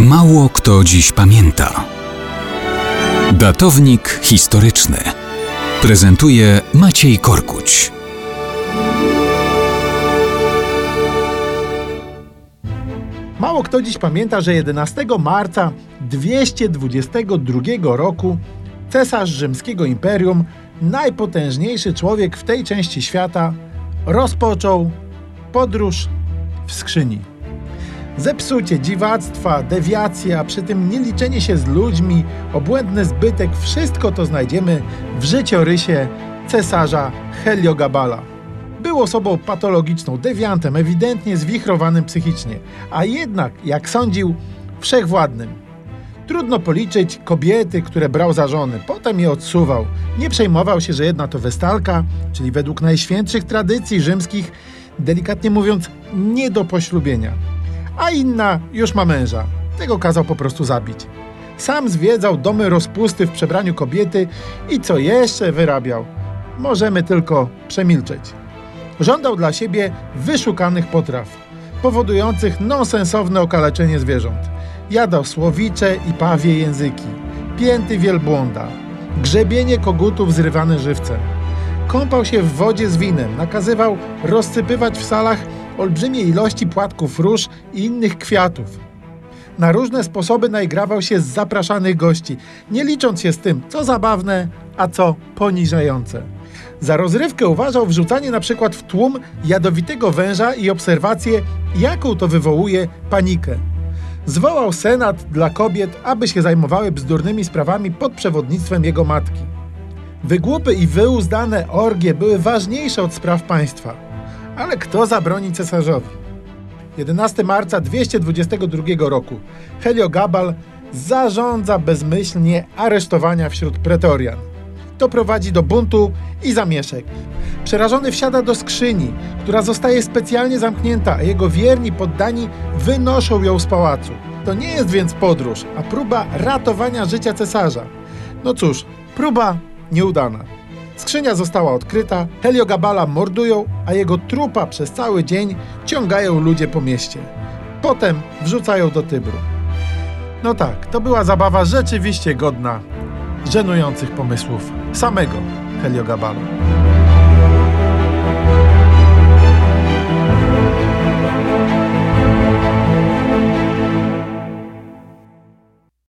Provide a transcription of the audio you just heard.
Mało kto dziś pamięta. Datownik historyczny prezentuje Maciej Korkuć. Mało kto dziś pamięta, że 11 marca 222 roku cesarz rzymskiego imperium, najpotężniejszy człowiek w tej części świata, rozpoczął podróż w skrzyni. Zepsucie, dziwactwa, dewiacja, przy tym nieliczenie się z ludźmi, obłędny zbytek, wszystko to znajdziemy w życiorysie cesarza Heliogabala. Był osobą patologiczną, dewiantem, ewidentnie zwichrowanym psychicznie, a jednak, jak sądził, wszechwładnym. Trudno policzyć kobiety, które brał za żony, potem je odsuwał. Nie przejmował się, że jedna to westalka, czyli według najświętszych tradycji rzymskich, delikatnie mówiąc, nie do poślubienia a inna już ma męża. Tego kazał po prostu zabić. Sam zwiedzał domy rozpusty w przebraniu kobiety i co jeszcze wyrabiał. Możemy tylko przemilczeć. Żądał dla siebie wyszukanych potraw, powodujących nonsensowne okaleczenie zwierząt. Jadał słowicze i pawie języki, pięty wielbłąda, grzebienie kogutów zrywane żywcem. Kąpał się w wodzie z winem, nakazywał rozsypywać w salach olbrzymie ilości płatków róż i innych kwiatów. Na różne sposoby naigrawał się z zapraszanych gości, nie licząc się z tym, co zabawne, a co poniżające. Za rozrywkę uważał wrzucanie na przykład w tłum jadowitego węża i obserwację, jaką to wywołuje panikę. Zwołał senat dla kobiet, aby się zajmowały bzdurnymi sprawami pod przewodnictwem jego matki. Wygłupy i wyuzdane orgie były ważniejsze od spraw państwa. Ale kto zabroni cesarzowi? 11 marca 222 roku Heliogabal zarządza bezmyślnie aresztowania wśród pretorian. To prowadzi do buntu i zamieszek. Przerażony wsiada do skrzyni, która zostaje specjalnie zamknięta, a jego wierni poddani wynoszą ją z pałacu. To nie jest więc podróż, a próba ratowania życia cesarza. No cóż, próba nieudana. Skrzynia została odkryta, Heliogabala mordują, a jego trupa przez cały dzień ciągają ludzie po mieście. Potem wrzucają do Tybru. No tak, to była zabawa rzeczywiście godna żenujących pomysłów samego Heliogabala.